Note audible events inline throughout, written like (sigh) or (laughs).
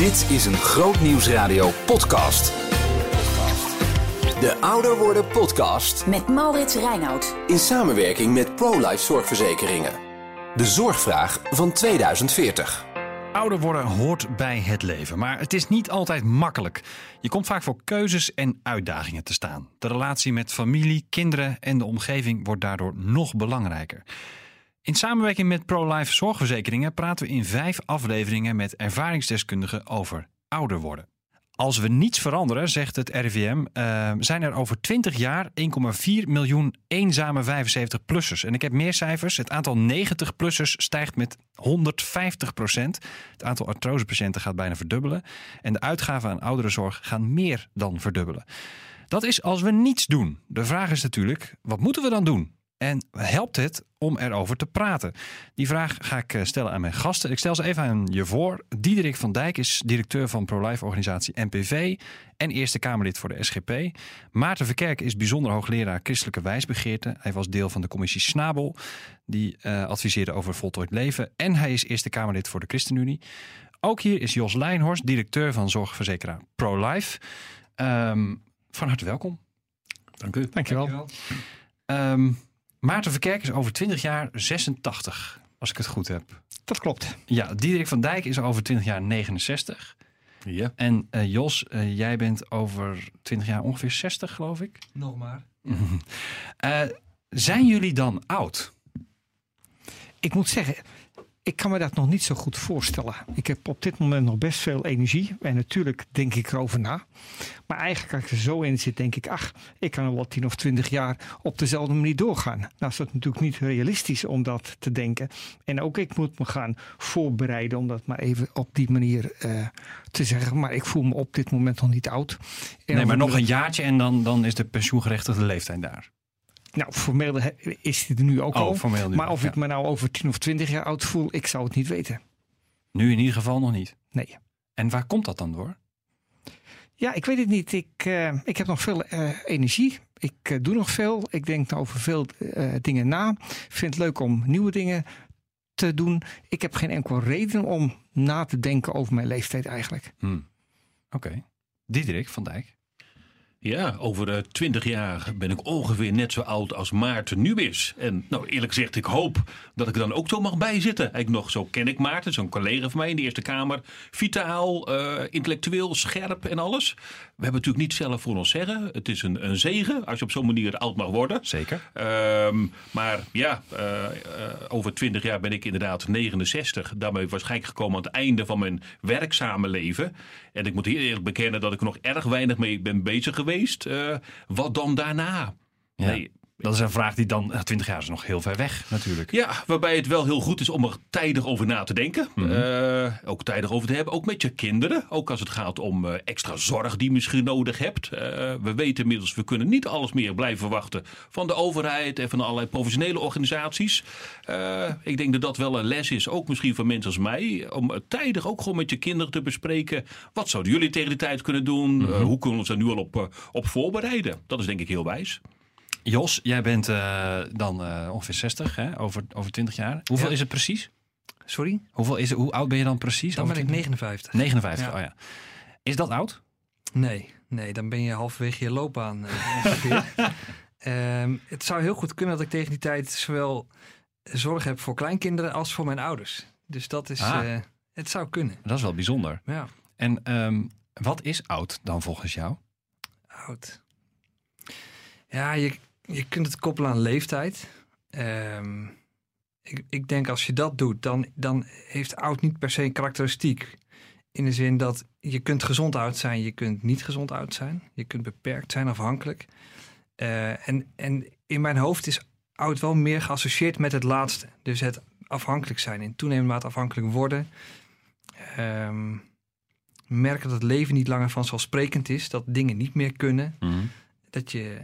Dit is een Groot Nieuwsradio podcast. De Ouder Worden podcast Met Maurits Reinoud. in samenwerking met ProLife Zorgverzekeringen. De zorgvraag van 2040. Ouder worden hoort bij het leven, maar het is niet altijd makkelijk. Je komt vaak voor keuzes en uitdagingen te staan. De relatie met familie, kinderen en de omgeving wordt daardoor nog belangrijker. In samenwerking met ProLife Zorgverzekeringen praten we in vijf afleveringen met ervaringsdeskundigen over ouder worden. Als we niets veranderen, zegt het RIVM, eh, zijn er over 20 jaar 1,4 miljoen eenzame 75-plussers. En ik heb meer cijfers. Het aantal 90-plussers stijgt met 150 procent. Het aantal artrosepatiënten gaat bijna verdubbelen. En de uitgaven aan ouderenzorg gaan meer dan verdubbelen. Dat is als we niets doen. De vraag is natuurlijk, wat moeten we dan doen? En helpt het om erover te praten? Die vraag ga ik eh, stellen aan mijn gasten. Ik stel ze even aan je voor. Diederik van Dijk is directeur van ProLife-organisatie NPV en Eerste Kamerlid voor de SGP. Maarten Verkerk is bijzonder hoogleraar christelijke wijsbegeerte. Hij was deel van de commissie Snabel, die eh, adviseerde over voltooid leven. En hij is Eerste Kamerlid voor de ChristenUnie. Ook hier is Jos Lijnhorst, directeur van zorgverzekeraar ProLife. Ehm, van harte welkom. Dank u. Dankjewel. Ehm, Maarten Verkerk is over 20 jaar 86, als ik het goed heb. Dat klopt. Ja, Diederik van Dijk is over 20 jaar 69. Ja. En eh, Jos, eh, jij bent over 20 jaar ongeveer 60, geloof ik. Nog maar. (laughs) Eh, zijn jullie dan oud? Ik moet zeggen, ik kan me dat nog niet zo goed voorstellen. Ik heb op dit moment nog best veel energie. En natuurlijk denk ik erover na. Maar eigenlijk als ik er zo in zit, denk ik... ach, ik kan nog wel 10 of 20 jaar op dezelfde manier doorgaan. Nou is dat natuurlijk niet realistisch om dat te denken. En ook ik moet me gaan voorbereiden... om dat maar even op die manier eh, te zeggen. Maar ik voel me op dit moment nog niet oud. En Nee, maar nog een jaartje en dan, dan is de pensioengerechtigde leeftijd daar. Nou, formeel is er nu ook Oh, al. formeel nu maar al, of ja. ik me nou over 10 of 20 jaar oud voel, ik zou het niet weten. Nu in ieder geval nog niet. Nee. En waar komt dat dan door? Ja, ik weet het niet. Ik, eh, ik heb nog veel eh, energie. Ik eh, doe nog veel. Ik denk over veel dingen na. Ik vind het leuk om nieuwe dingen te doen. Ik heb geen enkele reden om na te denken over mijn leeftijd eigenlijk. Hm. Oké. Diederik van Dijk. Ja, over twintig jaar ben ik ongeveer net zo oud als Maarten nu is. En nou, eerlijk gezegd, ik hoop dat ik dan ook zo mag bijzitten. Eigenlijk nog, zo ken ik Maarten, zo'n collega van mij in de Eerste Kamer. Vitaal, eh, intellectueel, scherp en alles. We hebben natuurlijk niet zelf voor ons zeggen. Het is een, een zegen als je op zo'n manier oud mag worden. Zeker. Ehm, maar ja, eh, eh, over 20 jaar ben ik inderdaad 69. Daarmee waarschijnlijk gekomen aan het einde van mijn werkzame leven. En ik moet heel eerlijk bekennen dat ik er nog erg weinig mee ben bezig geweest. Eh, wat dan daarna? Ja. Nee, Dat is een vraag die dan, eh, 20 jaar is nog heel ver weg natuurlijk. ja, waarbij het wel heel goed is om er tijdig over na te denken. Eh, ook tijdig over te hebben. Ook met je kinderen. Ook als het gaat om eh, extra zorg die je misschien nodig hebt. Eh, we weten inmiddels, we kunnen niet alles meer blijven verwachten van de overheid en van allerlei professionele organisaties. Ik denk dat dat wel een les is, ook misschien voor mensen als mij. Om tijdig ook gewoon met je kinderen te bespreken. Wat zouden jullie tegen die tijd kunnen doen? Eh, hoe kunnen we ons daar nu al op, op voorbereiden? Dat is denk ik heel wijs. Jos, jij bent eh, dan eh, ongeveer 60, hè? Over, over 20 jaar. Hoeveel Ja. is het precies? Sorry? Hoeveel is het, hoe oud ben je dan precies? Dan ben ik 20? 59. 59, Ja. oh ja. Is dat oud? Nee, nee, dan ben je halverwege je loopbaan. (laughs) Ehm, het zou heel goed kunnen dat ik tegen die tijd zowel zorg heb voor kleinkinderen als voor mijn ouders. Dus dat is, Ah. het zou kunnen. Dat is wel bijzonder. Ja, En ehm, wat is oud dan volgens jou? oud. Ja, je, je kunt het koppelen aan leeftijd. Ehm, ik, ik denk als je dat doet, dan, dan heeft oud niet per se een karakteristiek. In de zin dat je kunt gezond oud zijn, je kunt niet gezond oud zijn. Je kunt beperkt zijn, afhankelijk. Eh, en, en in mijn hoofd is oud wel meer geassocieerd met het laatste. Dus het afhankelijk zijn, in toenemende mate afhankelijk worden. Ehm, merken dat het leven niet langer vanzelfsprekend is. Dat dingen niet meer kunnen. Dat je...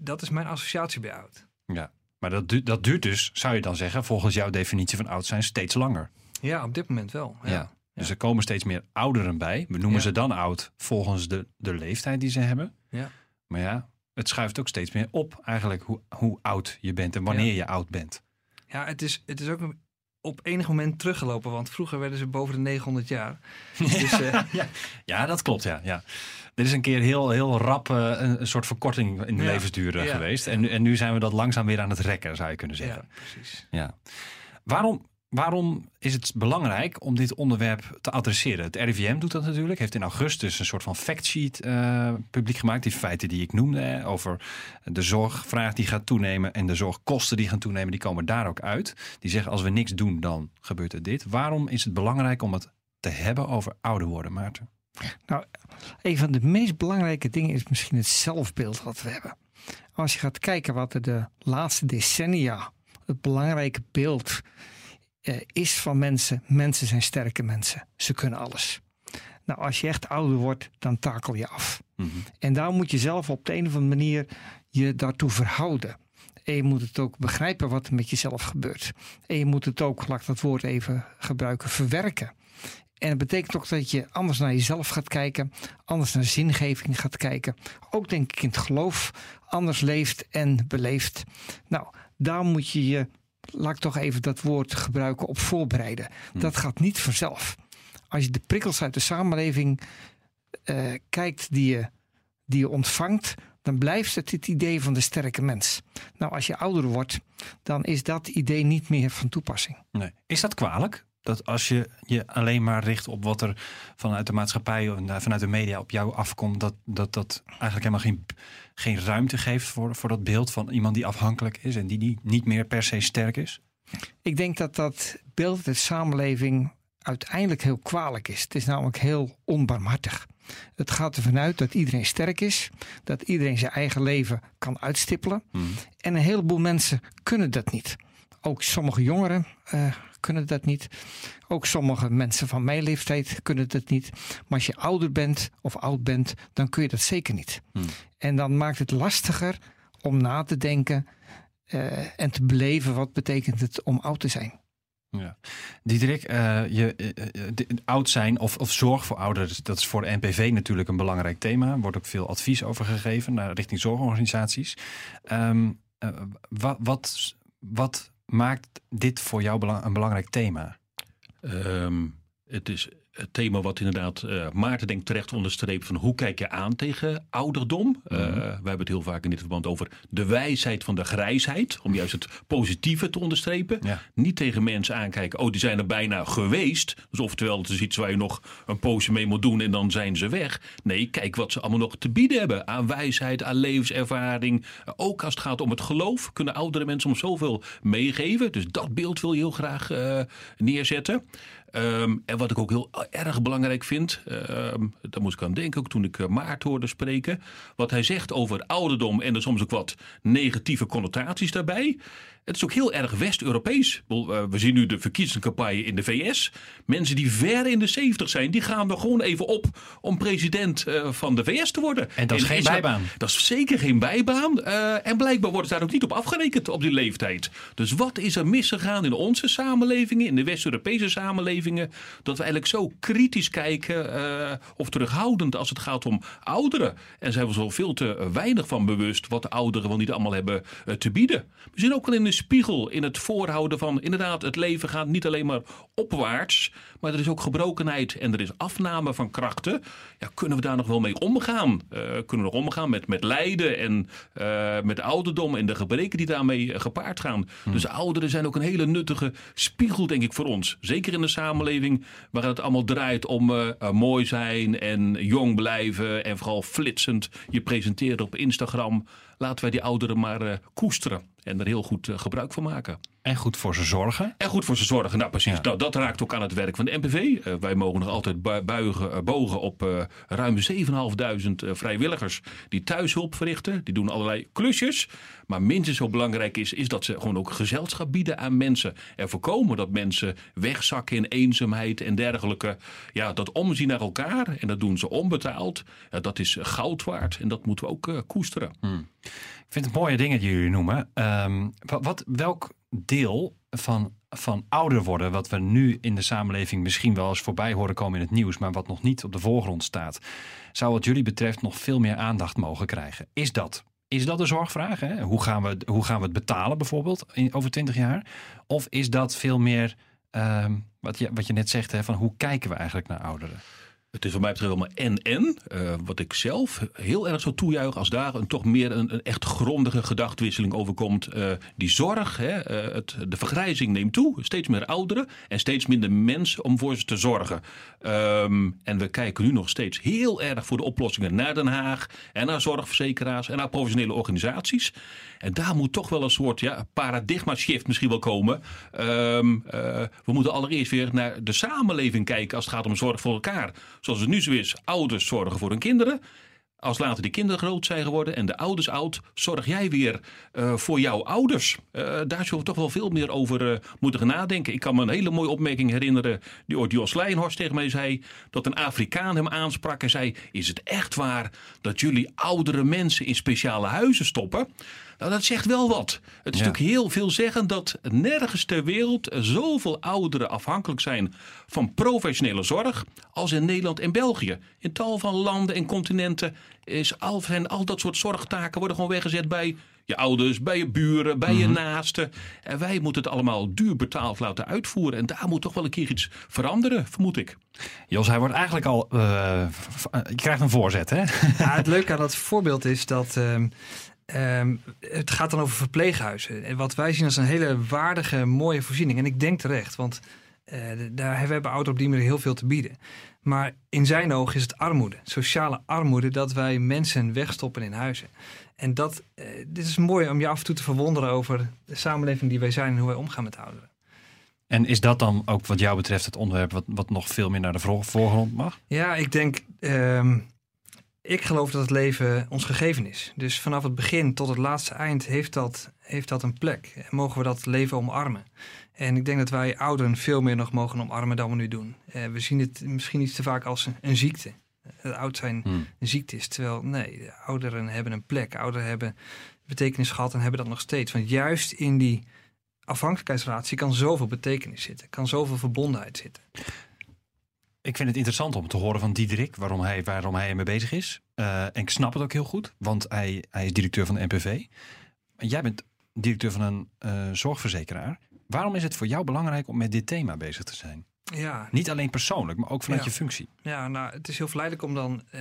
Dat is mijn associatie bij oud. Ja. Maar dat, du- dat duurt dus, zou je dan zeggen, volgens jouw definitie van oud zijn, steeds langer. Ja, op dit moment wel. Ja. Ja. Dus er komen steeds meer ouderen bij. We noemen Ja. ze dan oud volgens de, de leeftijd die ze hebben. Ja. Maar ja, het schuift ook steeds meer op eigenlijk hoe, hoe oud je bent en wanneer je oud bent. Ja, het is, het is ook een- op enig moment teruggelopen. Want vroeger werden ze boven de 900 jaar. (laughs) Dus, eh, Ja, dat klopt, ja. ja. Er is een keer heel, heel rap eh, een, een soort verkorting in de Ja. levensduur eh, Ja. geweest. En, nu- en nu zijn we dat langzaam weer aan het rekken, zou je kunnen zeggen. ja, precies. Ja. Waarom, waarom is het belangrijk om dit onderwerp te adresseren? Het RIVM doet dat natuurlijk. Heeft in augustus een soort van factsheet eh publiek gemaakt. Die feiten die ik noemde. hè, over de zorgvraag die gaat toenemen. En de zorgkosten die gaan toenemen. Die komen daar ook uit. Die zeggen als we niks doen dan gebeurt er dit. Waarom is het belangrijk om het te hebben over ouder worden, Maarten? Nou, een van de meest belangrijke dingen is misschien het zelfbeeld wat we hebben. Als je gaat kijken wat er de laatste decennia het belangrijke beeld eh, is van mensen. Mensen zijn sterke mensen. Ze kunnen alles. Nou, als je echt ouder wordt, dan takel je af. En daar moet je zelf op de een of andere manier je daartoe verhouden. En je moet het ook begrijpen wat er met jezelf gebeurt. En je moet het ook, laat ik dat woord even gebruiken, verwerken. En dat betekent ook dat je anders naar jezelf gaat kijken, anders naar zingeving gaat kijken. Ook denk ik in het geloof anders leeft en beleeft. Nou, daar moet je je, laat ik toch even dat woord gebruiken, op voorbereiden. Dat gaat niet vanzelf. Als je de prikkels uit de samenleving eh, kijkt die je, die je ontvangt, dan blijft het het idee van de sterke mens. Nou, als je ouder wordt, dan is dat idee niet meer van toepassing. Nee. Is dat kwalijk? Dat als je je alleen maar richt op wat er vanuit de maatschappij of vanuit de media op jou afkomt, dat dat, dat eigenlijk helemaal geen, geen ruimte geeft voor, voor dat beeld van iemand die afhankelijk is en die, die niet meer per se sterk is? Ik denk dat dat beeld de samenleving uiteindelijk heel kwalijk is. Het is namelijk heel onbarmhartig. Het gaat ervan uit dat iedereen sterk is, dat iedereen zijn eigen leven kan uitstippelen. En een heleboel mensen kunnen dat niet. Ook sommige jongeren eh, kunnen dat niet. Ook sommige mensen van mijn leeftijd kunnen dat niet. Maar als je ouder bent of oud bent, dan kun je dat zeker niet. En dan maakt het lastiger om na te denken eh, en te beleven wat betekent het om oud te zijn. Ja. Diederik, eh, je, eh, de- oud zijn of, of zorg voor ouderen, dat is voor de NPV natuurlijk een belangrijk thema. Er wordt ook veel advies over gegeven naar richting zorgorganisaties. Ehm, eh, wa- wat, wat maakt dit voor jou een belangrijk thema? Ehm, het is het thema wat inderdaad eh, Maarten denkt terecht onderstreept van hoe kijk je aan tegen ouderdom. Eh, we hebben het heel vaak in dit verband over de wijsheid van de grijsheid. Om juist het positieve te onderstrepen. Ja. Niet tegen mensen aankijken, oh die zijn er bijna geweest. Dus oftewel het is iets waar je nog een poosje mee moet doen en dan zijn ze weg. Nee, kijk wat ze allemaal nog te bieden hebben. Aan wijsheid, aan levenservaring. Ook als het gaat om het geloof kunnen oudere mensen ons zoveel meegeven. Dus dat beeld wil je heel graag eh, neerzetten. Ehm, en wat ik ook heel erg belangrijk vind, ehm, daar moest ik aan denken ook toen ik eh, Maarten hoorde spreken. Wat hij zegt over ouderdom en er soms ook wat negatieve connotaties daarbij. Het is ook heel erg West-Europees. Eh, We zien nu de verkiezingscampagne in de VS. Mensen die ver in de 70 zijn, die gaan er gewoon even op om president eh, van de VS te worden. En dat is geen Israël- bijbaan. Dat is zeker geen bijbaan. eh, en blijkbaar wordt het daar ook niet op afgerekend op die leeftijd. Dus wat is er misgegaan in onze samenlevingen, in de West-Europese samenlevingen, dat we eigenlijk zo kritisch kijken of terughoudend als het gaat om ouderen. En zijn we zo veel te weinig van bewust wat de ouderen wel niet allemaal hebben te bieden. We zien ook wel in de spiegel in het voorhouden van inderdaad het leven gaat niet alleen maar opwaarts, maar er is ook gebrokenheid en er is afname van krachten. Ja, kunnen we daar nog wel mee omgaan? Eh, kunnen we nog omgaan met, met lijden en eh, met ouderdom en de gebreken die daarmee eh, gepaard gaan? Dus ouderen zijn ook een hele nuttige spiegel, denk ik, voor ons. Zeker in een samenleving waar het allemaal draait om mooi zijn en jong blijven en vooral flitsend je presenteren op Instagram. Laten wij die ouderen maar koesteren en er heel goed eh, gebruik van maken. En goed voor ze zorgen. En goed voor ze zorgen. Nou, precies. Nou, dat raakt ook aan het werk van de NPV. Eh, wij mogen nog altijd bu- buigen, eh, bogen op ruim 7.500 eh, vrijwilligers die thuishulp verrichten. Die doen allerlei klusjes. Maar minstens zo belangrijk is, is dat ze gewoon ook gezelschap bieden aan mensen. En voorkomen dat mensen wegzakken in eenzaamheid en dergelijke. Ja, dat omzien naar elkaar. En dat doen ze onbetaald. Ja, dat is goud waard. En dat moeten we ook koesteren. Ik vind het mooie dingen die jullie noemen. Ehm, wat, welk deel van, van ouder worden, wat we nu in de samenleving misschien wel eens voorbij horen komen in het nieuws, maar wat nog niet op de voorgrond staat, zou wat jullie betreft nog veel meer aandacht mogen krijgen? Is dat? Is dat een zorgvraag? Hè? Hoe, gaan we, hoe gaan we het betalen bijvoorbeeld in, over 20 jaar? Of is dat veel meer ehm, wat, je, wat je net zegt, hè, van hoe kijken we eigenlijk naar ouderen? Het is voor mij betreft allemaal en-en. Uh, wat ik zelf heel erg zo toejuich als daar een toch meer een, een echt grondige gedachtwisseling overkomt. Uh, die zorg, hè, uh, het, de vergrijzing neemt toe. Steeds meer ouderen en steeds minder mensen om voor ze te zorgen. Um, en we kijken nu nog steeds heel erg voor de oplossingen naar Den Haag en naar zorgverzekeraars en naar professionele organisaties. En daar moet toch wel een soort ja, paradigma shift misschien wel komen. Um, we moeten allereerst weer naar de samenleving kijken als het gaat om zorg voor elkaar zoals het nu zo is, ouders zorgen voor hun kinderen. Als later die kinderen groot zijn geworden en de ouders oud, zorg jij weer uh, voor jouw ouders. Uh, daar zullen we toch wel veel meer over moeten gaan nadenken. Ik kan me een hele mooie opmerking herinneren die ooit Jos Leijnhorst tegen mij zei. Dat een Afrikaan hem aansprak en zei, is het echt waar dat jullie oudere mensen in speciale huizen stoppen? Nou, dat zegt wel wat. Het is ja. natuurlijk heel veel zeggen dat nergens ter wereld zoveel ouderen afhankelijk zijn van professionele zorg als in Nederland en België. In tal van landen en continenten is al, zijn al dat soort zorgtaken worden gewoon weggezet bij je ouders, bij je buren, bij mm -hmm. je naasten. En wij moeten het allemaal duur betaald laten uitvoeren. En daar moet toch wel een keer iets veranderen, vermoed ik. Jos, hij wordt eigenlijk al. Uh, je krijgt een voorzet, hè? Ja, het (laughs) leuke aan dat voorbeeld is dat. Uh, Um, het gaat dan over verpleeghuizen. En wat wij zien als een hele waardige, mooie voorziening. En ik denk terecht, want uh, daar, we hebben ouderen op die manier heel veel te bieden. Maar in zijn ogen is het armoede, sociale armoede, dat wij mensen wegstoppen in huizen. En dat, uh, dit is mooi om je af en toe te verwonderen over de samenleving die wij zijn en hoe wij omgaan met ouderen. En is dat dan ook wat jou betreft het onderwerp wat, wat nog veel meer naar de voorgrond mag? Ja, ik denk. Um, ik geloof dat het leven ons gegeven is. Dus vanaf het begin tot het laatste eind heeft dat, heeft dat een plek. En mogen we dat leven omarmen. En ik denk dat wij ouderen veel meer nog mogen omarmen dan we nu doen. Uh, we zien het misschien iets te vaak als een, een ziekte. Het oud zijn hmm. een ziekte is. Terwijl nee, ouderen hebben een plek. Ouderen hebben betekenis gehad en hebben dat nog steeds. Want juist in die afhankelijkheidsrelatie kan zoveel betekenis zitten. Kan zoveel verbondenheid zitten. Ik vind het interessant om te horen van Diederik waarom hij, waarom hij ermee bezig is. Uh, en ik snap het ook heel goed, want hij, hij is directeur van de NPV. Jij bent directeur van een uh, zorgverzekeraar. Waarom is het voor jou belangrijk om met dit thema bezig te zijn? Ja. Niet alleen persoonlijk, maar ook vanuit ja. je functie. Ja, nou, het is heel verleidelijk om dan uh,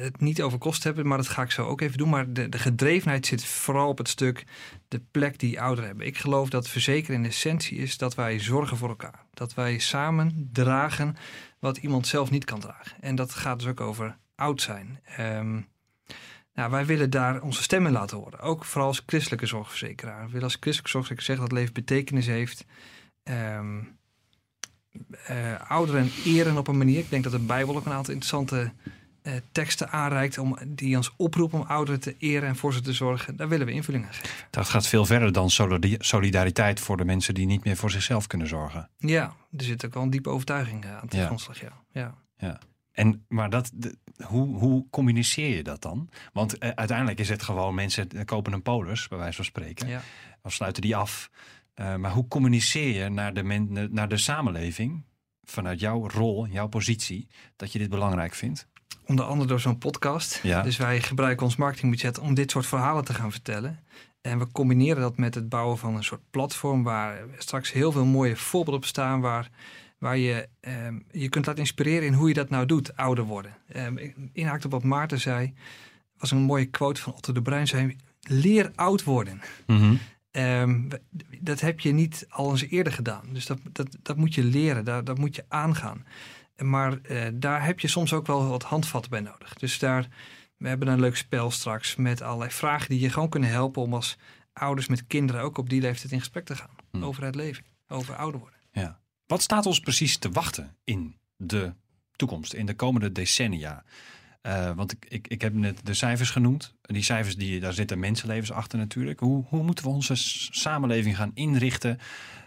het niet over kosten te hebben, maar dat ga ik zo ook even doen. Maar de, de gedrevenheid zit vooral op het stuk de plek die ouderen hebben. Ik geloof dat verzekeren in essentie is dat wij zorgen voor elkaar. Dat wij samen dragen wat iemand zelf niet kan dragen. En dat gaat dus ook over oud zijn. Um, nou, wij willen daar onze stemmen laten horen. Ook vooral als christelijke zorgverzekeraar. We willen als christelijke zorgverzekeraar zeggen dat leven betekenis heeft. Um, uh, ouderen eren op een manier. Ik denk dat de Bijbel ook een aantal interessante uh, teksten aanreikt om, die ons oproepen om ouderen te eren en voor ze te zorgen. Daar willen we invulling aan geven. Dat gaat veel verder dan solidariteit voor de mensen die niet meer voor zichzelf kunnen zorgen. Ja, er zit ook wel een diepe overtuiging aan te Ja. grondslag. Ja. Ja. Ja. En, maar dat, de- hoe, hoe communiceer je dat dan? Want eh, uiteindelijk is het gewoon mensen eh, kopen een polis, bij wijze van spreken. Ja. Of sluiten die af. Eh, maar hoe communiceer je naar de, men, naar de samenleving, vanuit jouw rol, jouw positie, dat je dit belangrijk vindt? Onder andere door zo'n podcast. Ja. Dus wij gebruiken ons marketingbudget om dit soort verhalen te gaan vertellen. En we combineren dat met het bouwen van een soort platform waar straks heel veel mooie voorbeelden op staan. Waar, waar je ehm, je kunt laten inspireren in hoe je dat nou doet, ouder worden. Ehm, inhaakt op wat Maarten zei, was een mooie quote van Otto de Bruin. Zei, leer oud worden. Ehm, we- dat heb je niet al eens eerder gedaan. Dus dat, dat, dat moet je leren, daar, dat moet je aangaan. Maar eh, daar heb je soms ook wel wat handvatten bij nodig. Dus daar, we hebben een leuk spel straks met allerlei vragen die je gewoon kunnen helpen om als ouders met kinderen ook op die leeftijd in gesprek te gaan. Hmm. Over het leven, over ouder worden. Ja. Wat staat ons precies te wachten in de toekomst, in de komende decennia? Eh, want ik, ik, ik heb net de cijfers genoemd. Die cijfers, die, daar zitten mensenlevens achter natuurlijk. Hoe, hoe moeten we onze samenleving gaan inrichten?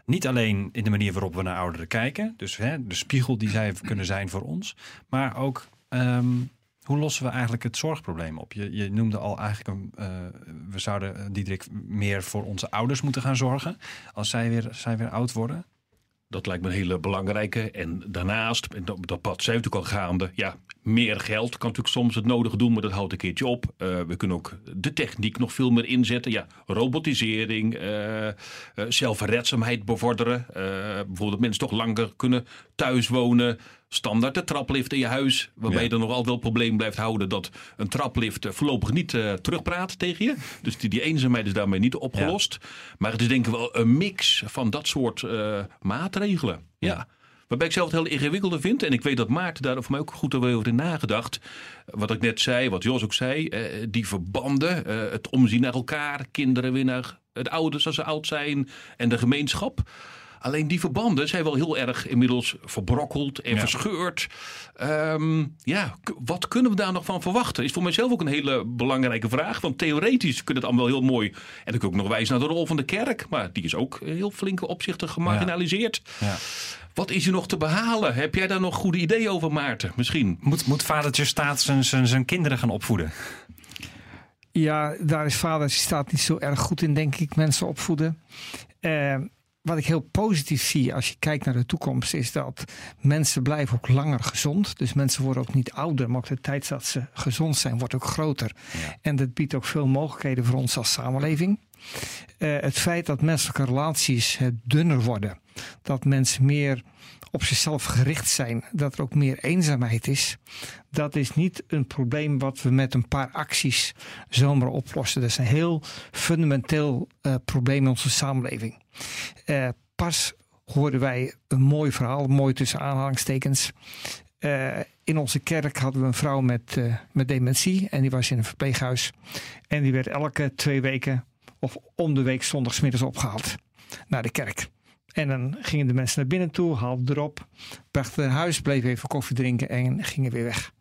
Niet alleen in de manier waarop we naar ouderen kijken. Dus hè, de spiegel die zij kunnen zijn voor ons. Maar ook, ehm, hoe lossen we eigenlijk het zorgprobleem op? Je, je noemde al eigenlijk, een, eh, we zouden, eh, Diederik, meer voor onze ouders moeten gaan zorgen. Als zij weer, zij weer oud worden. Dat lijkt me een hele belangrijke. En daarnaast, dat, dat pad zijn natuurlijk al gaande. Ja, meer geld kan natuurlijk soms het nodige doen, maar dat houdt een keertje op. Uh, we kunnen ook de techniek nog veel meer inzetten. Ja, robotisering, uh, uh, zelfredzaamheid bevorderen. bijvoorbeeld mensen toch langer kunnen thuis wonen. Standaard de traplift in je huis. Waarbij je er nog altijd wel het probleem blijft houden dat een traplift voorlopig niet terugpraat tegen je. Dus die, die eenzaamheid is daarmee niet opgelost. Ja. Maar het is denk ik wel een mix van dat soort maatregelen. ja. Waarbij ik zelf het heel ingewikkelde vind. En ik weet dat Maarten daar voor mij ook goed over in nagedacht. Wat ik net zei, wat Jos ook zei. Eh, die verbanden, eh, het omzien naar elkaar. Kinderen weer naar het ouders als ze oud zijn. En de gemeenschap. Alleen die verbanden zijn wel heel erg inmiddels verbrokkeld en verscheurd. Ehm, ja, wat kunnen we daar nog van verwachten? Is voor mijzelf ook een hele belangrijke vraag. Want theoretisch kunnen het allemaal heel mooi. En dan kun ik ook nog wijzen naar de rol van de kerk. Maar die is ook heel flinke opzichten gemarginaliseerd. Ja. Ja. Wat is er nog te behalen? Heb jij daar nog goede ideeën over, Maarten? Misschien. Moet, moet vadertje staat zijn, zijn, zijn kinderen gaan opvoeden? Ja, daar is vader staat niet zo erg goed in, denk ik, mensen opvoeden. Uh, wat ik heel positief zie als je kijkt naar de toekomst, is dat mensen blijven ook langer gezond. Dus mensen worden ook niet ouder, maar ook de tijd dat ze gezond zijn, wordt ook groter. En dat biedt ook veel mogelijkheden voor ons als samenleving. Uh, het feit dat menselijke relaties uh, dunner worden, dat mensen meer op zichzelf gericht zijn, dat er ook meer eenzaamheid is, dat is niet een probleem wat we met een paar acties zomaar oplossen. Dat is een heel fundamenteel uh, probleem in onze samenleving. Uh, pas hoorden wij een mooi verhaal, mooi tussen aanhalingstekens. Uh, in onze kerk hadden we een vrouw met, uh, met dementie en die was in een verpleeghuis. En die werd elke twee weken of om de week zondagsmiddags opgehaald naar de kerk. En dan gingen de mensen naar binnen toe, haalden erop, brachten naar huis, bleven even koffie drinken en gingen weer weg.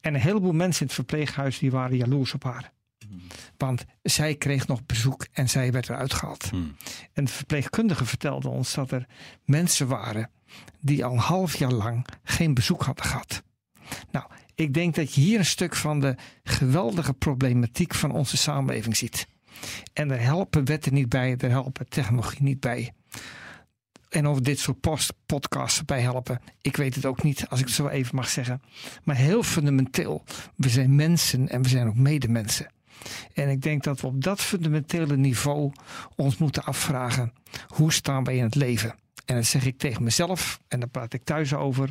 En een heleboel mensen in het verpleeghuis die waren jaloers op haar. Want zij kreeg nog bezoek en zij werd eruit gehaald. Hmm. En de verpleegkundige vertelde ons dat er mensen waren die al een half jaar lang geen bezoek hadden gehad. Nou, ik denk dat je hier een stuk van de geweldige problematiek van onze samenleving ziet. En daar helpen wetten niet bij, daar helpen technologie niet bij. En over dit soort post podcasts bij helpen. Ik weet het ook niet, als ik het zo even mag zeggen. Maar heel fundamenteel, we zijn mensen en we zijn ook medemensen. En ik denk dat we op dat fundamentele niveau ons moeten afvragen: hoe staan wij in het leven? En dat zeg ik tegen mezelf en daar praat ik thuis over.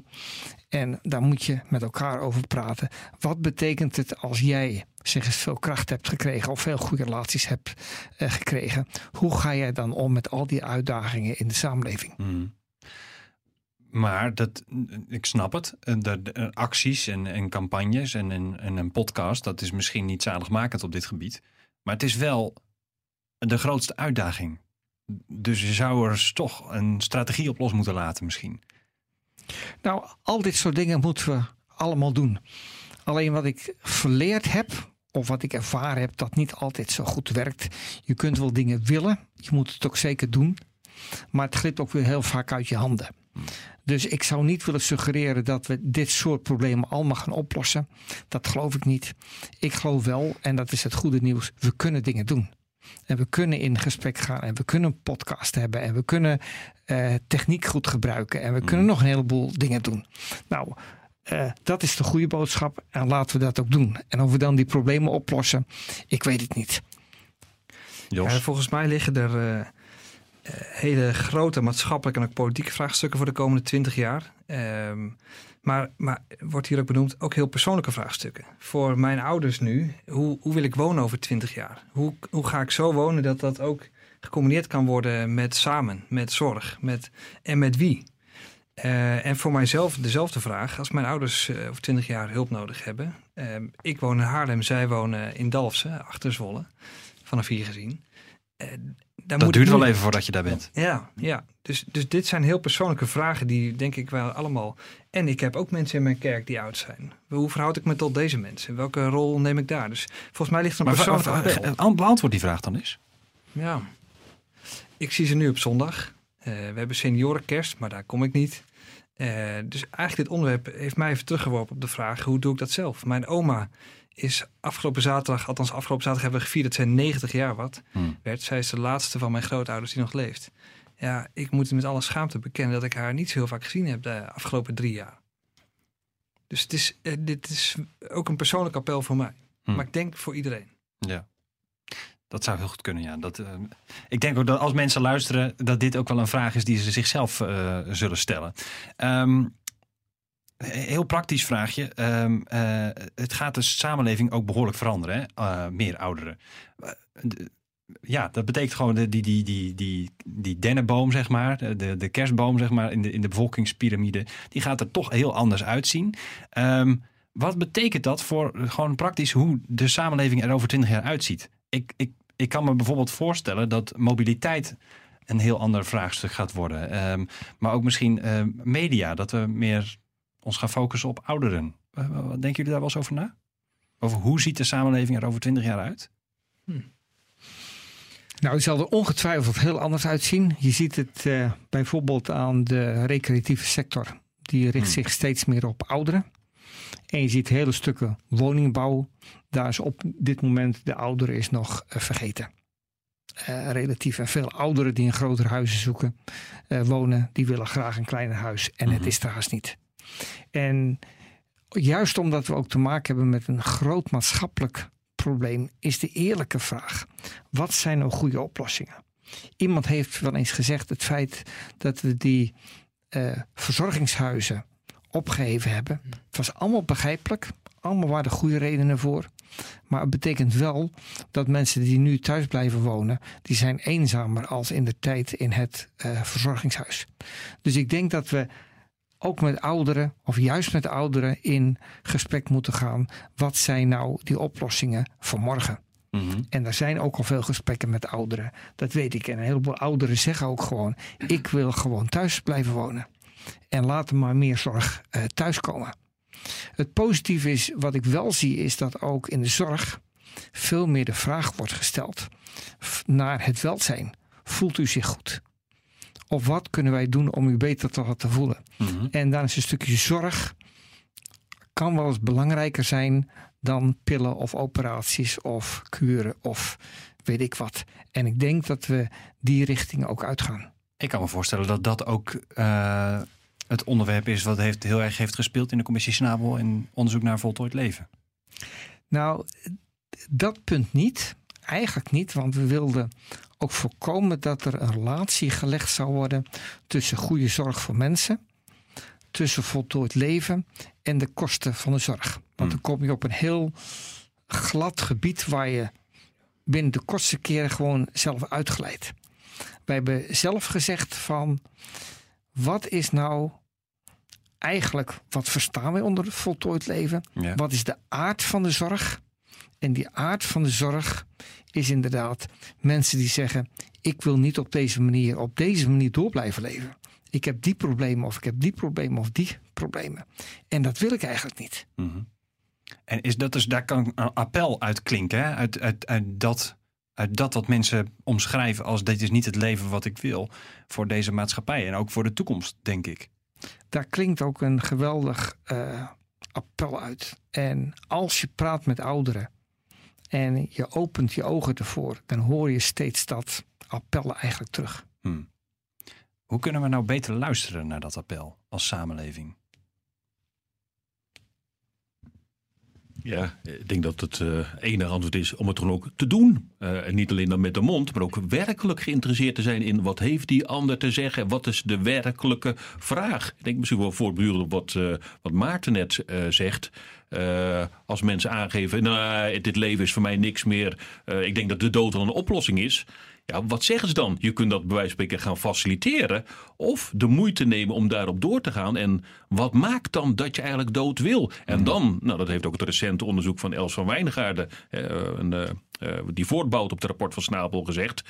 En daar moet je met elkaar over praten. Wat betekent het als jij zeg eens veel kracht hebt gekregen of veel goede relaties hebt uh, gekregen? Hoe ga jij dan om met al die uitdagingen in de samenleving? Mm. Maar dat, ik snap het. De, de acties en, en, campagnes en, een podcast, dat is misschien niet zaligmakend op dit gebied. Maar het is wel de grootste uitdaging. Dus je zou er toch een strategie op los moeten laten misschien. Nou, al dit soort dingen moeten we allemaal doen. Alleen wat ik verleerd heb, of wat ik ervaren heb, dat niet altijd zo goed werkt. Je kunt wel dingen willen, je moet het ook zeker doen. Maar het glipt ook weer heel vaak uit je handen. Dus ik zou niet willen suggereren dat we dit soort problemen allemaal gaan oplossen. Dat geloof ik niet. Ik geloof wel, en dat is het goede nieuws, we kunnen dingen doen. En we kunnen in gesprek gaan en we kunnen een podcast hebben en we kunnen uh, techniek goed gebruiken en we kunnen mm. nog een heleboel dingen doen. Nou, uh, dat is de goede boodschap en laten we dat ook doen. En of we dan die problemen oplossen, ik weet het niet. Ja, volgens mij liggen er uh, hele grote maatschappelijke en ook politieke vraagstukken voor de komende twintig jaar. Um, maar, maar wordt hier ook benoemd ook heel persoonlijke vraagstukken. Voor mijn ouders nu, hoe, hoe wil ik wonen over twintig jaar? Hoe, hoe ga ik zo wonen dat dat ook gecombineerd kan worden met samen, met zorg met, en met wie? Uh, en voor mijzelf dezelfde vraag. Als mijn ouders uh, over twintig jaar hulp nodig hebben. Uh, ik woon in Haarlem, zij wonen in Dalfsen, achter Zwolle. Vanaf hier gezien dat duurt wel even voordat je daar bent. Ja, ja. Dus, dus dit zijn heel persoonlijke vragen die denk ik wel allemaal... En ik heb ook mensen in mijn kerk die oud zijn. Hoe verhoud ik me tot deze mensen? Welke rol neem ik daar? Dus volgens mij ligt er een persoonlijke... Beantwoord die vraag dan eens. Ja. Ik zie ze nu op zondag. Uh, we hebben seniorenkerst, maar daar kom ik niet. Uh, dus eigenlijk dit onderwerp heeft mij even teruggeworpen op de vraag... hoe doe ik dat zelf? Mijn oma is afgelopen zaterdag, althans afgelopen zaterdag hebben we gevierd dat zij 90 jaar wat hmm. werd. Zij is de laatste van mijn grootouders die nog leeft. Ja, ik moet met alle schaamte bekennen dat ik haar niet zo heel vaak gezien heb de afgelopen drie jaar. Dus het is, eh, dit is ook een persoonlijk appel voor mij. Hm. Maar ik denk voor iedereen. Ja. Dat zou heel goed kunnen, ja. Dat, eh, ik denk ook dat als mensen luisteren, dat dit ook wel een vraag is die ze zichzelf eh, zullen stellen. Ehm, heel praktisch vraagje. Eh, het gaat de samenleving ook behoorlijk veranderen, hè? Eh, meer ouderen. Eh, de- ja, dat betekent gewoon de, die, die, die, die, die dennenboom, zeg maar, de, de kerstboom, zeg maar, in de, in de bevolkingspyramide, die gaat er toch heel anders uitzien. Ehm, wat betekent dat voor eh, gewoon praktisch hoe de samenleving er over twintig jaar uitziet? Ik, ik, ik kan me bijvoorbeeld voorstellen dat mobiliteit een heel ander vraagstuk gaat worden. Ehm, maar ook misschien media, dat we meer ons gaan focussen op ouderen. Wat denken jullie daar wel eens over na? Over hoe ziet de samenleving er over twintig jaar uit? Nou, het zal er ongetwijfeld heel anders uitzien. Je ziet het eh, bijvoorbeeld aan de recreatieve sector. Die richt Hmm. zich steeds meer op ouderen. En je ziet hele stukken woningbouw. Daar is op dit moment de ouderen is nog eh, vergeten. Eh, relatief. En veel ouderen die in grotere huizen zoeken, eh, wonen, die willen graag een kleiner huis. En het Mhm. is er haast niet. En juist omdat we ook te maken hebben met een groot maatschappelijk probleem, is de eerlijke vraag: wat zijn nou goede oplossingen? Iemand heeft wel eens gezegd: het feit dat we die eh, verzorgingshuizen opgeheven hebben, het was allemaal begrijpelijk, allemaal waren er goede redenen voor. Maar het betekent wel dat mensen die nu thuis blijven wonen, die zijn eenzamer als in de tijd in het eh, verzorgingshuis. Dus ik denk dat we ook met ouderen, of juist met ouderen, in gesprek moeten gaan. Wat zijn nou die oplossingen voor morgen? En er zijn ook al veel gesprekken met ouderen. Dat weet ik. En een heleboel ouderen zeggen ook gewoon: ik wil gewoon thuis blijven wonen. En laat er maar meer zorg eh, thuiskomen. Het positieve is, wat ik wel zie, is dat ook in de zorg veel meer de vraag wordt gesteld naar het welzijn. Voelt u zich goed? Of wat kunnen wij doen om u beter te laten voelen? Mhm. En dan is een stukje zorg kan wel eens belangrijker zijn dan pillen of operaties of kuren of weet ik wat. En ik denk dat we die richting ook uitgaan. Ik kan me voorstellen dat dat ook eh, het onderwerp is wat heeft, heel erg heeft gespeeld in de commissie Snabel en onderzoek naar voltooid leven. Nou, dat punt niet. Eigenlijk niet, want we wilden ook voorkomen dat er een relatie gelegd zou worden tussen goede zorg voor mensen, tussen voltooid leven en de kosten van de zorg. Want dan kom je op een heel glad gebied waar je binnen de kortste keren gewoon zelf uitgeleid. Wij hebben zelf gezegd van wat is nou eigenlijk, wat verstaan wij onder voltooid leven? Ja. Wat is de aard van de zorg? En die aard van de zorg is inderdaad mensen die zeggen: Ik wil niet op deze manier, op deze manier door blijven leven. Ik heb die problemen, of ik heb die problemen, of die problemen. En dat wil ik eigenlijk niet. Mhm. En is dat dus, daar kan een appel uit klinken, hè? Uit, uit, uit, dat, uit dat wat mensen omschrijven als dit is niet het leven wat ik wil voor deze maatschappij en ook voor de toekomst, denk ik. Daar klinkt ook een geweldig eh, appel uit. En als je praat met ouderen en je opent je ogen ervoor, dan hoor je steeds dat appel eigenlijk terug. Hm. Hoe kunnen we nou beter luisteren naar dat appel als samenleving? Ja, ik denk dat het eh enige antwoord is om het gewoon ook te doen. Eh, en niet alleen dan met de mond, maar ook werkelijk geïnteresseerd te zijn in wat heeft die ander te zeggen. Wat is de werkelijke vraag? Ik denk misschien wel voortdurend op wat, eh, wat Maarten net zegt. Als mensen aangeven, nou, dit leven is voor mij niks meer. Ik denk dat de dood wel een oplossing is. Ja, wat zeggen ze dan? Je kunt dat bij wijze van spreken gaan faciliteren. Of de moeite nemen om daarop door te gaan. En wat maakt dan dat je eigenlijk dood wil? En dan, nou dat heeft ook het recente onderzoek van Els van Wijngaarden. eh, een, eh, eh, die voortbouwt op het rapport van Snapel gezegd.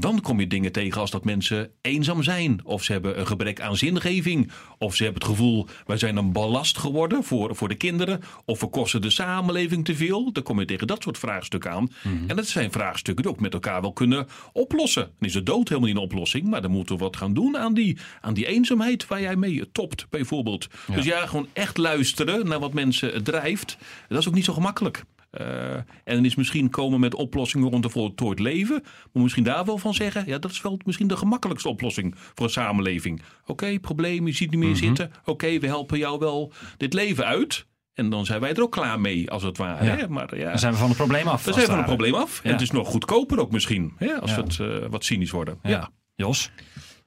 Dan kom je dingen tegen als dat mensen eenzaam zijn. Of ze hebben een gebrek aan zingeving. Of ze hebben het gevoel, wij zijn een ballast geworden voor, voor de kinderen. Of we kosten de samenleving te veel. Dan kom je tegen dat soort vraagstukken aan. En dat zijn vraagstukken die ook met elkaar wel kunnen oplossen. Dan is de dood helemaal niet een oplossing. Maar dan moeten we wat gaan doen aan die, aan die eenzaamheid waar jij mee topt bijvoorbeeld. Dus ja, gewoon echt luisteren naar wat mensen drijft. Dat is ook niet zo gemakkelijk. Uh, en is misschien komen met oplossingen rond een voltooid leven. Maar misschien daar wel van zeggen, ja, dat is wel misschien de gemakkelijkste oplossing voor een samenleving. Oké, probleem, je ziet niet meer Mhm. zitten. Oké, we helpen jou wel dit leven uit. En dan zijn wij er ook klaar mee, als het ware. Ja. Hè? Maar ja, Dan zijn we van het probleem af. dan zijn we van het probleem af. En het is nog goedkoper ook misschien, hè? als Ja. we het eh, wat cynisch worden. Ja. Ja. Jos?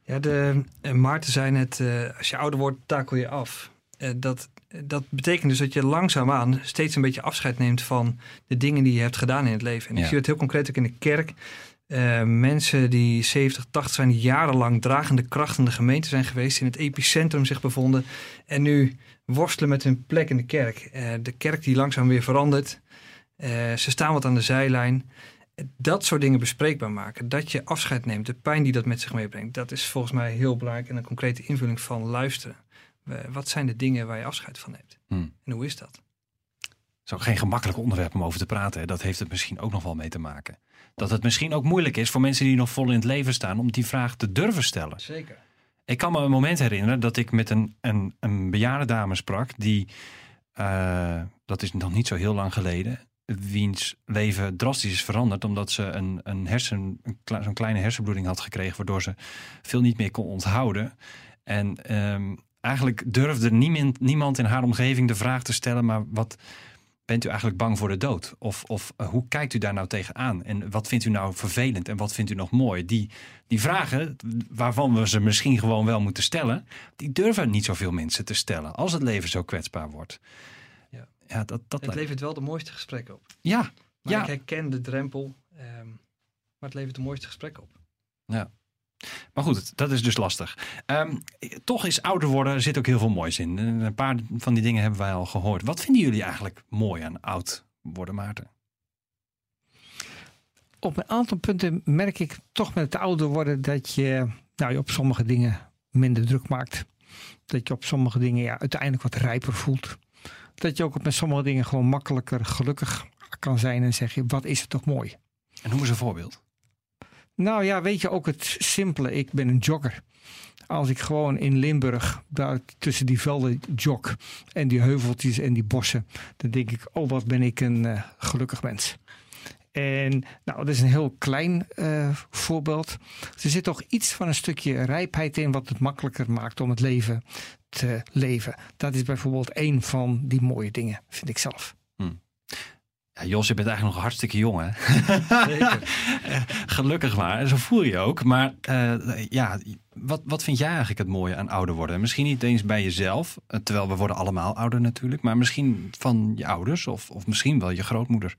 Ja, de, eh, Maarten zei net, eh, als je ouder wordt, takel je af. Eh, dat, dat betekent dus dat je langzaamaan steeds een beetje afscheid neemt van de dingen die je hebt gedaan in het leven. En ik Ja. zie dat heel concreet ook in de kerk. Eh, mensen die 70, 80 zijn, die jarenlang dragende kracht in de gemeente zijn geweest, in het epicentrum zich bevonden en nu worstelen met hun plek in de kerk. Eh, de kerk die langzaam weer verandert. Eh, ze staan wat aan de zijlijn. Dat soort dingen bespreekbaar maken. Dat je afscheid neemt. De pijn die dat met zich meebrengt. Dat is volgens mij heel belangrijk. En een concrete invulling van luisteren. Eh, Wat zijn de dingen waar je afscheid van neemt? Hmm. En hoe is dat? Het is ook geen gemakkelijk onderwerp om over te praten. hè. Dat heeft het misschien ook nog wel mee te maken. Dat het misschien ook moeilijk is voor mensen die nog vol in het leven staan om die vraag te durven stellen. Zeker. Ik kan me een moment herinneren dat ik met een, een, een bejaarde dame sprak. Die, eh, dat is nog niet zo heel lang geleden. Wiens leven drastisch is veranderd. Omdat ze een, een hersen, een kle- zo'n kleine hersenbloeding had gekregen. Waardoor ze veel niet meer kon onthouden. En ehm, eigenlijk durfde niemand, niemand in haar omgeving de vraag te stellen. Maar wat bent u eigenlijk bang voor de dood? Of, of eh, hoe kijkt u daar nou tegenaan? En wat vindt u nou vervelend? En wat vindt u nog mooi? Die, die vragen, waarvan we ze misschien gewoon wel moeten stellen, die durven niet zoveel mensen te stellen als het leven zo kwetsbaar wordt. Ja. ja dat, dat Het levert wel de mooiste gesprekken op. Ja, Maar ja. ik herken de drempel. ehm, maar het levert de mooiste gesprekken op. Maar goed, dat is dus lastig. Ehm, toch is ouder worden, zit ook heel veel moois in. En Een paar van die dingen hebben wij al gehoord. Wat vinden jullie eigenlijk mooi aan oud worden, Maarten? Op een aantal punten merk ik toch met het ouder worden dat je, nou, je op sommige dingen minder druk maakt. Dat je op sommige dingen ja, uiteindelijk wat rijper voelt. Dat je ook op met sommige dingen gewoon makkelijker gelukkig kan zijn en zeg je, wat is het toch mooi. En noem eens een voorbeeld. Nou ja, weet je ook het simpele. Ik ben een jogger. Als ik gewoon in Limburg daar tussen die velden jog en die heuveltjes en die bossen, dan denk ik, oh wat ben ik een eh, gelukkig mens. En nou, dat is een heel klein eh, voorbeeld. Er zit toch iets van een stukje rijpheid in wat het makkelijker maakt om het leven te leven. Dat is bijvoorbeeld een van die mooie dingen, vind ik zelf. Ja, Jos, je bent eigenlijk nog hartstikke jong, hè? Zeker. (laughs) Gelukkig maar, en zo voel je ook. Maar eh, ja, wat, wat vind jij eigenlijk het mooie aan ouder worden? Misschien niet eens bij jezelf, eh, terwijl we worden allemaal ouder natuurlijk. Maar misschien van je ouders of, of misschien wel je grootmoeder.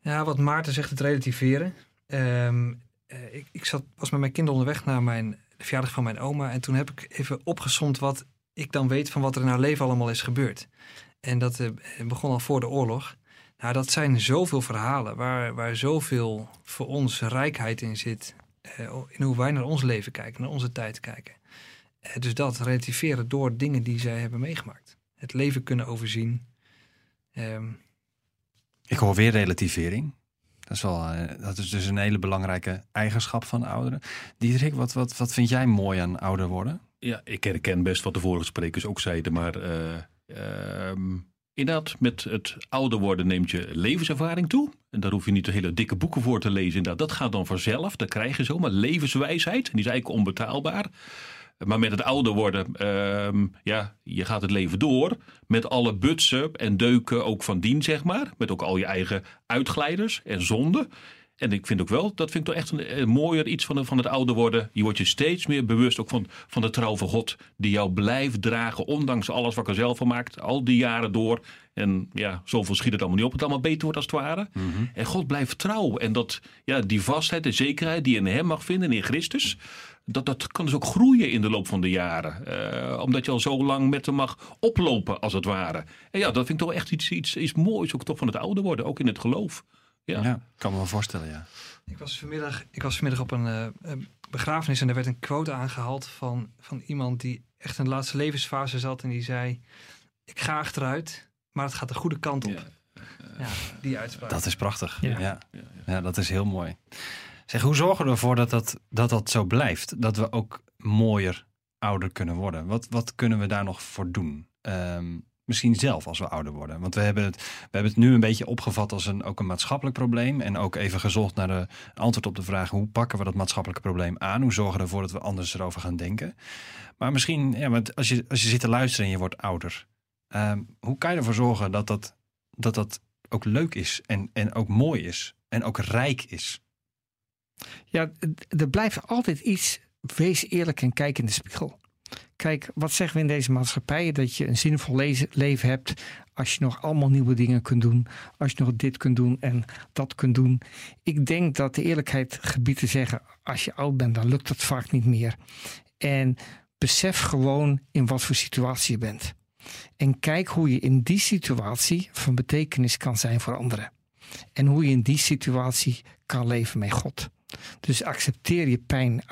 Ja, wat Maarten zegt, het relativeren. Ehm, eh, ik ik zat, was met mijn kinderen onderweg naar mijn, verjaardag van mijn oma. En toen heb ik even opgesomd wat ik dan weet van wat er in haar leven allemaal is gebeurd. En dat eh, begon al voor de oorlog. Nou, dat zijn zoveel verhalen waar, waar zoveel voor ons rijkheid in zit. eh, in hoe wij naar ons leven kijken, naar onze tijd kijken. Eh, dus dat relativeren door dingen die zij hebben meegemaakt. Het leven kunnen overzien. Ehm, Ik hoor weer relativering. Dat is, wel, eh, dat is dus een hele belangrijke eigenschap van ouderen. Diederik, wat, wat, wat vind jij mooi aan ouder worden? Ja, ik herken best wat de vorige sprekers ook zeiden, maar eh, ehm, inderdaad, met het ouder worden neemt je levenservaring toe. En daar hoef je niet hele dikke boeken voor te lezen. Inderdaad, dat gaat dan vanzelf, dat krijg je zomaar. Levenswijsheid, die is eigenlijk onbetaalbaar. Maar met het ouder worden, ehm, ja, je gaat het leven door. Met alle butsen en deuken ook van dien, zeg maar. Met ook al je eigen uitglijders en zonden. En ik vind ook wel, dat vind ik toch echt een, een mooier iets van, van het ouder worden. Je wordt je steeds meer bewust ook van, van de trouw van God. Die jou blijft dragen, ondanks alles wat ik er zelf van maakt. Al die jaren door. En ja, zoveel schiet het allemaal niet op. Het allemaal beter wordt als het ware. En God blijft trouw. En dat, ja, die vastheid en zekerheid die je in hem mag vinden, in Christus. Dat, dat kan dus ook groeien in de loop van de jaren. Eh, omdat je al zo lang met hem mag oplopen, als het ware. En ja, dat vind ik toch echt iets, iets, iets moois. Ook toch van het ouder worden, ook in het geloof. Ja. Ja, kan me wel voorstellen, ja. Ik was vanmiddag, ik was vanmiddag op een eh, eh, begrafenis en er werd een quote aangehaald van, van iemand die echt in de laatste levensfase zat en die zei: Ik ga achteruit, maar het gaat de goede kant op. Ja, die uitspraak. Dat is prachtig. Ja. Ja. Ja. dat is heel mooi. Zeg, hoe zorgen we ervoor dat dat, dat dat zo blijft? Dat we ook mooier ouder kunnen worden? Wat, wat kunnen we daar nog voor doen? Ehm, misschien zelf als we ouder worden? Want we hebben het, we hebben het nu een beetje opgevat als een, ook een maatschappelijk probleem. En ook even gezocht naar de antwoord op de vraag: hoe pakken we dat maatschappelijke probleem aan? Hoe zorgen we ervoor dat we anders erover gaan denken? Maar misschien, ja, want als je, als je zit te luisteren en je wordt ouder, ehm, hoe kan je ervoor zorgen dat dat, dat, dat ook leuk is en, en ook mooi is en ook rijk is? Ja, er blijft altijd iets. Wees eerlijk en kijk in de spiegel. Kijk, wat zeggen we in deze maatschappij? Dat je een zinvol leven hebt als je nog allemaal nieuwe dingen kunt doen. Als je nog dit kunt doen en dat kunt doen. Ik denk dat de eerlijkheid gebiedt te zeggen, als je oud bent, dan lukt dat vaak niet meer. En besef gewoon in wat voor situatie je bent. En kijk hoe je in die situatie van betekenis kan zijn voor anderen. En hoe je in die situatie kan leven met God. Dus accepteer je pijn.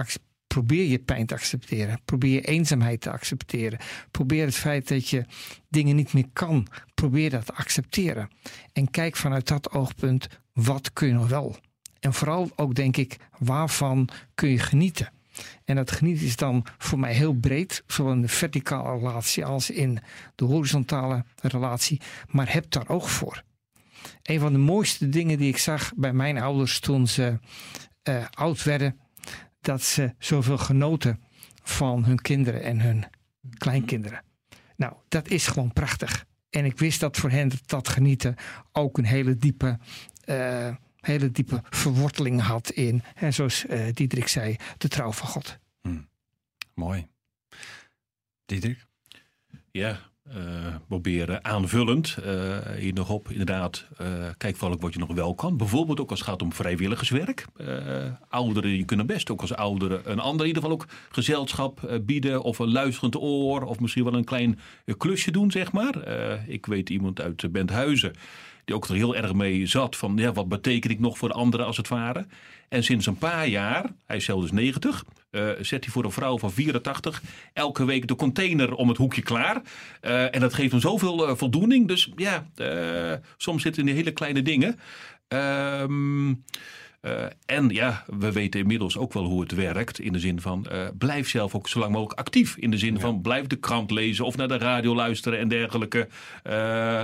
Probeer je pijn te accepteren. Probeer je eenzaamheid te accepteren. Probeer het feit dat je dingen niet meer kan. Probeer dat te accepteren. En kijk vanuit dat oogpunt, wat kun je nog wel? En vooral ook denk ik, waarvan kun je genieten? En dat genieten is dan voor mij heel breed, zowel in de verticale relatie als in de horizontale relatie. Maar heb daar oog voor. Een van de mooiste dingen die ik zag bij mijn ouders toen ze uh, oud werden, dat ze zoveel genoten van hun kinderen en hun kleinkinderen. Nou, dat is gewoon prachtig. En ik wist dat voor hen dat, genieten ook een hele diepe, uh, hele diepe verworteling had in, en zoals uh, Diederik zei, de trouw van God. Hmm. Mooi. Diederik? Ja, uh, proberen aanvullend uh, hier nog op. Inderdaad, uh, kijk vooral wat je nog wel kan. Bijvoorbeeld ook als het gaat om vrijwilligerswerk. ouderen, je kunnen best ook als ouderen een ander in ieder geval ook gezelschap bieden. Of een luisterend oor. Of misschien wel een klein klusje doen, zeg maar. ik weet iemand uit Benthuizen die ook er heel erg mee zat. Van ja, wat betekent ik nog voor de anderen als het ware. En sinds een paar jaar, hij is zelf dus 90, uh, zet hij voor een vrouw van 84 elke week de container om het hoekje klaar. Uh, en dat geeft hem zoveel uh, voldoening. Dus ja, soms zitten in hele kleine dingen. Ehm uh, en ja, we weten inmiddels ook wel hoe het werkt. In de zin van uh, blijf zelf ook zo lang mogelijk actief. In de zin van blijf de krant lezen of naar de radio luisteren en dergelijke. Uh,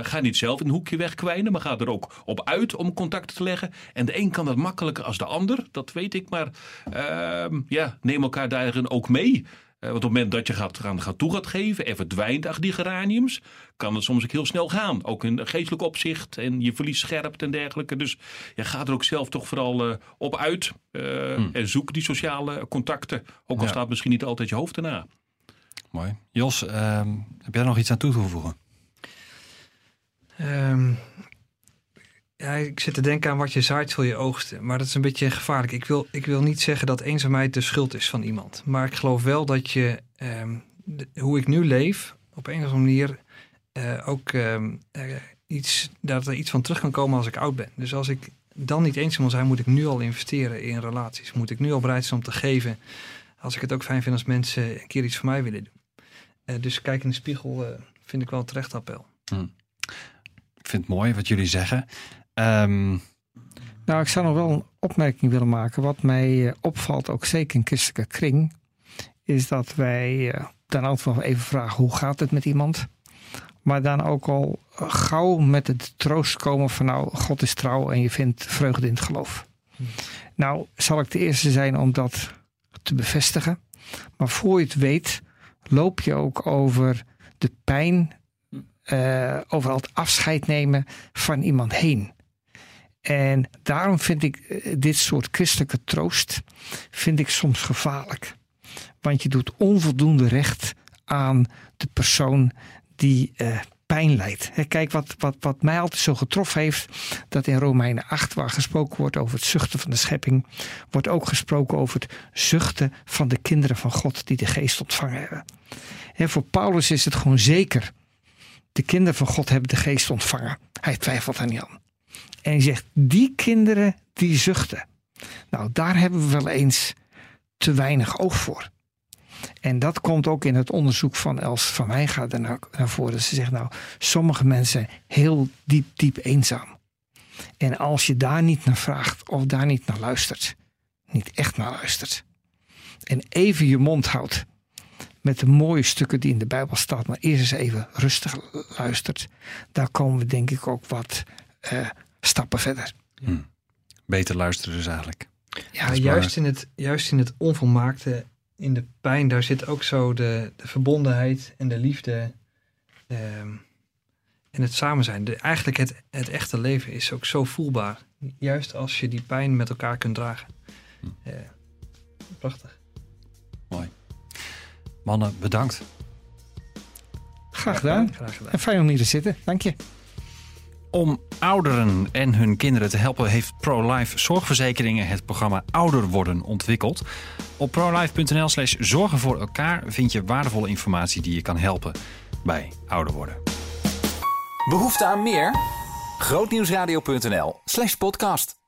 ga niet zelf een hoekje wegkwijnen, maar ga er ook op uit om contact te leggen. En de een kan dat makkelijker als de ander, dat weet ik. Maar ehm, ja, neem elkaar daarin ook mee. Uh, want op het moment dat je gaat, gaan, gaat toe gaat geven en verdwijnt achter die geraniums, kan het soms ook heel snel gaan. Ook in geestelijk opzicht en je verlies scherpt en dergelijke. Dus je gaat er ook zelf toch vooral uh, op uit uh, hmm. en zoek die sociale contacten. Ook al ja. staat misschien niet altijd je hoofd erna. Mooi. Jos, ehm, heb jij er nog iets aan toe te voegen? Um, ja, ik zit te denken aan wat je zaait zul je oogsten. Maar dat is een beetje gevaarlijk. Ik wil, ik wil niet zeggen dat eenzaamheid de schuld is van iemand. Maar ik geloof wel dat je, de, hoe ik nu leef, op een of andere manier uh, ook um, uh, iets, dat er iets van terug kan komen als ik oud ben. Dus als ik dan niet eenzaam wil zijn, moet ik nu al investeren in relaties. Moet ik nu al bereid zijn om te geven. Als ik het ook fijn vind als mensen een keer iets voor mij willen doen. Uh, dus kijk in de spiegel vind ik wel een terecht appel. Hmm. Ik vind het mooi wat jullie zeggen. Um... Nou, ik zou nog wel een opmerking willen maken. Wat mij uh, opvalt, ook zeker in christelijke kring, is dat wij uh, dan ook nog even vragen hoe gaat het met iemand. Maar dan ook al gauw met het troost komen van nou, God is trouw en je vindt vreugde in het geloof. Nou, zal ik de eerste zijn om dat te bevestigen. Maar voor je het weet, loop je ook over de pijn, uh, over het afscheid nemen van iemand heen. En daarom vind ik eh, dit soort christelijke troost vind ik soms gevaarlijk. Want je doet onvoldoende recht aan de persoon die uh, pijn leidt. kijk, wat, wat, wat mij altijd zo getroffen heeft, dat in Romeinen 8, waar gesproken wordt over het zuchten van de schepping, wordt ook gesproken over het zuchten van de kinderen van God die de geest ontvangen hebben. En voor Paulus is het gewoon zeker. De kinderen van God hebben de geest ontvangen. Hij twijfelt er niet aan. En hij zegt, die kinderen die zuchten. Nou, daar hebben we wel eens te weinig oog voor. En dat komt ook in het onderzoek van Els van Wijngaard naar, voren. Ze zegt nou, sommige mensen heel diep, diep eenzaam. En als je daar niet naar vraagt of daar niet naar luistert, niet echt naar luistert. En even je mond houdt, met de mooie stukken die in de Bijbel staan, maar eerst eens even rustig luistert, daar komen we denk ik ook wat eh, stappen verder. Beter luisteren dus eigenlijk. Ja, Maar juist, in het, juist in het onvolmaakte, in de pijn, daar zit ook zo de, de verbondenheid en de liefde. ehm, en het samen zijn. De, eigenlijk het, het echte leven is ook zo voelbaar. Juist als je die pijn met elkaar kunt dragen. Eh, prachtig. Mannen, bedankt. graag gedaan. Graag gedaan. En fijn om hier te zitten. Dank je. Om ouderen en hun kinderen te helpen heeft ProLife Zorgverzekeringen het programma Ouder Worden ontwikkeld. Op prolife.nl slash zorgen voor elkaar vind je waardevolle informatie die je kan helpen bij ouder worden. Behoefte aan meer? Grootnieuwsradio.nl slash podcast.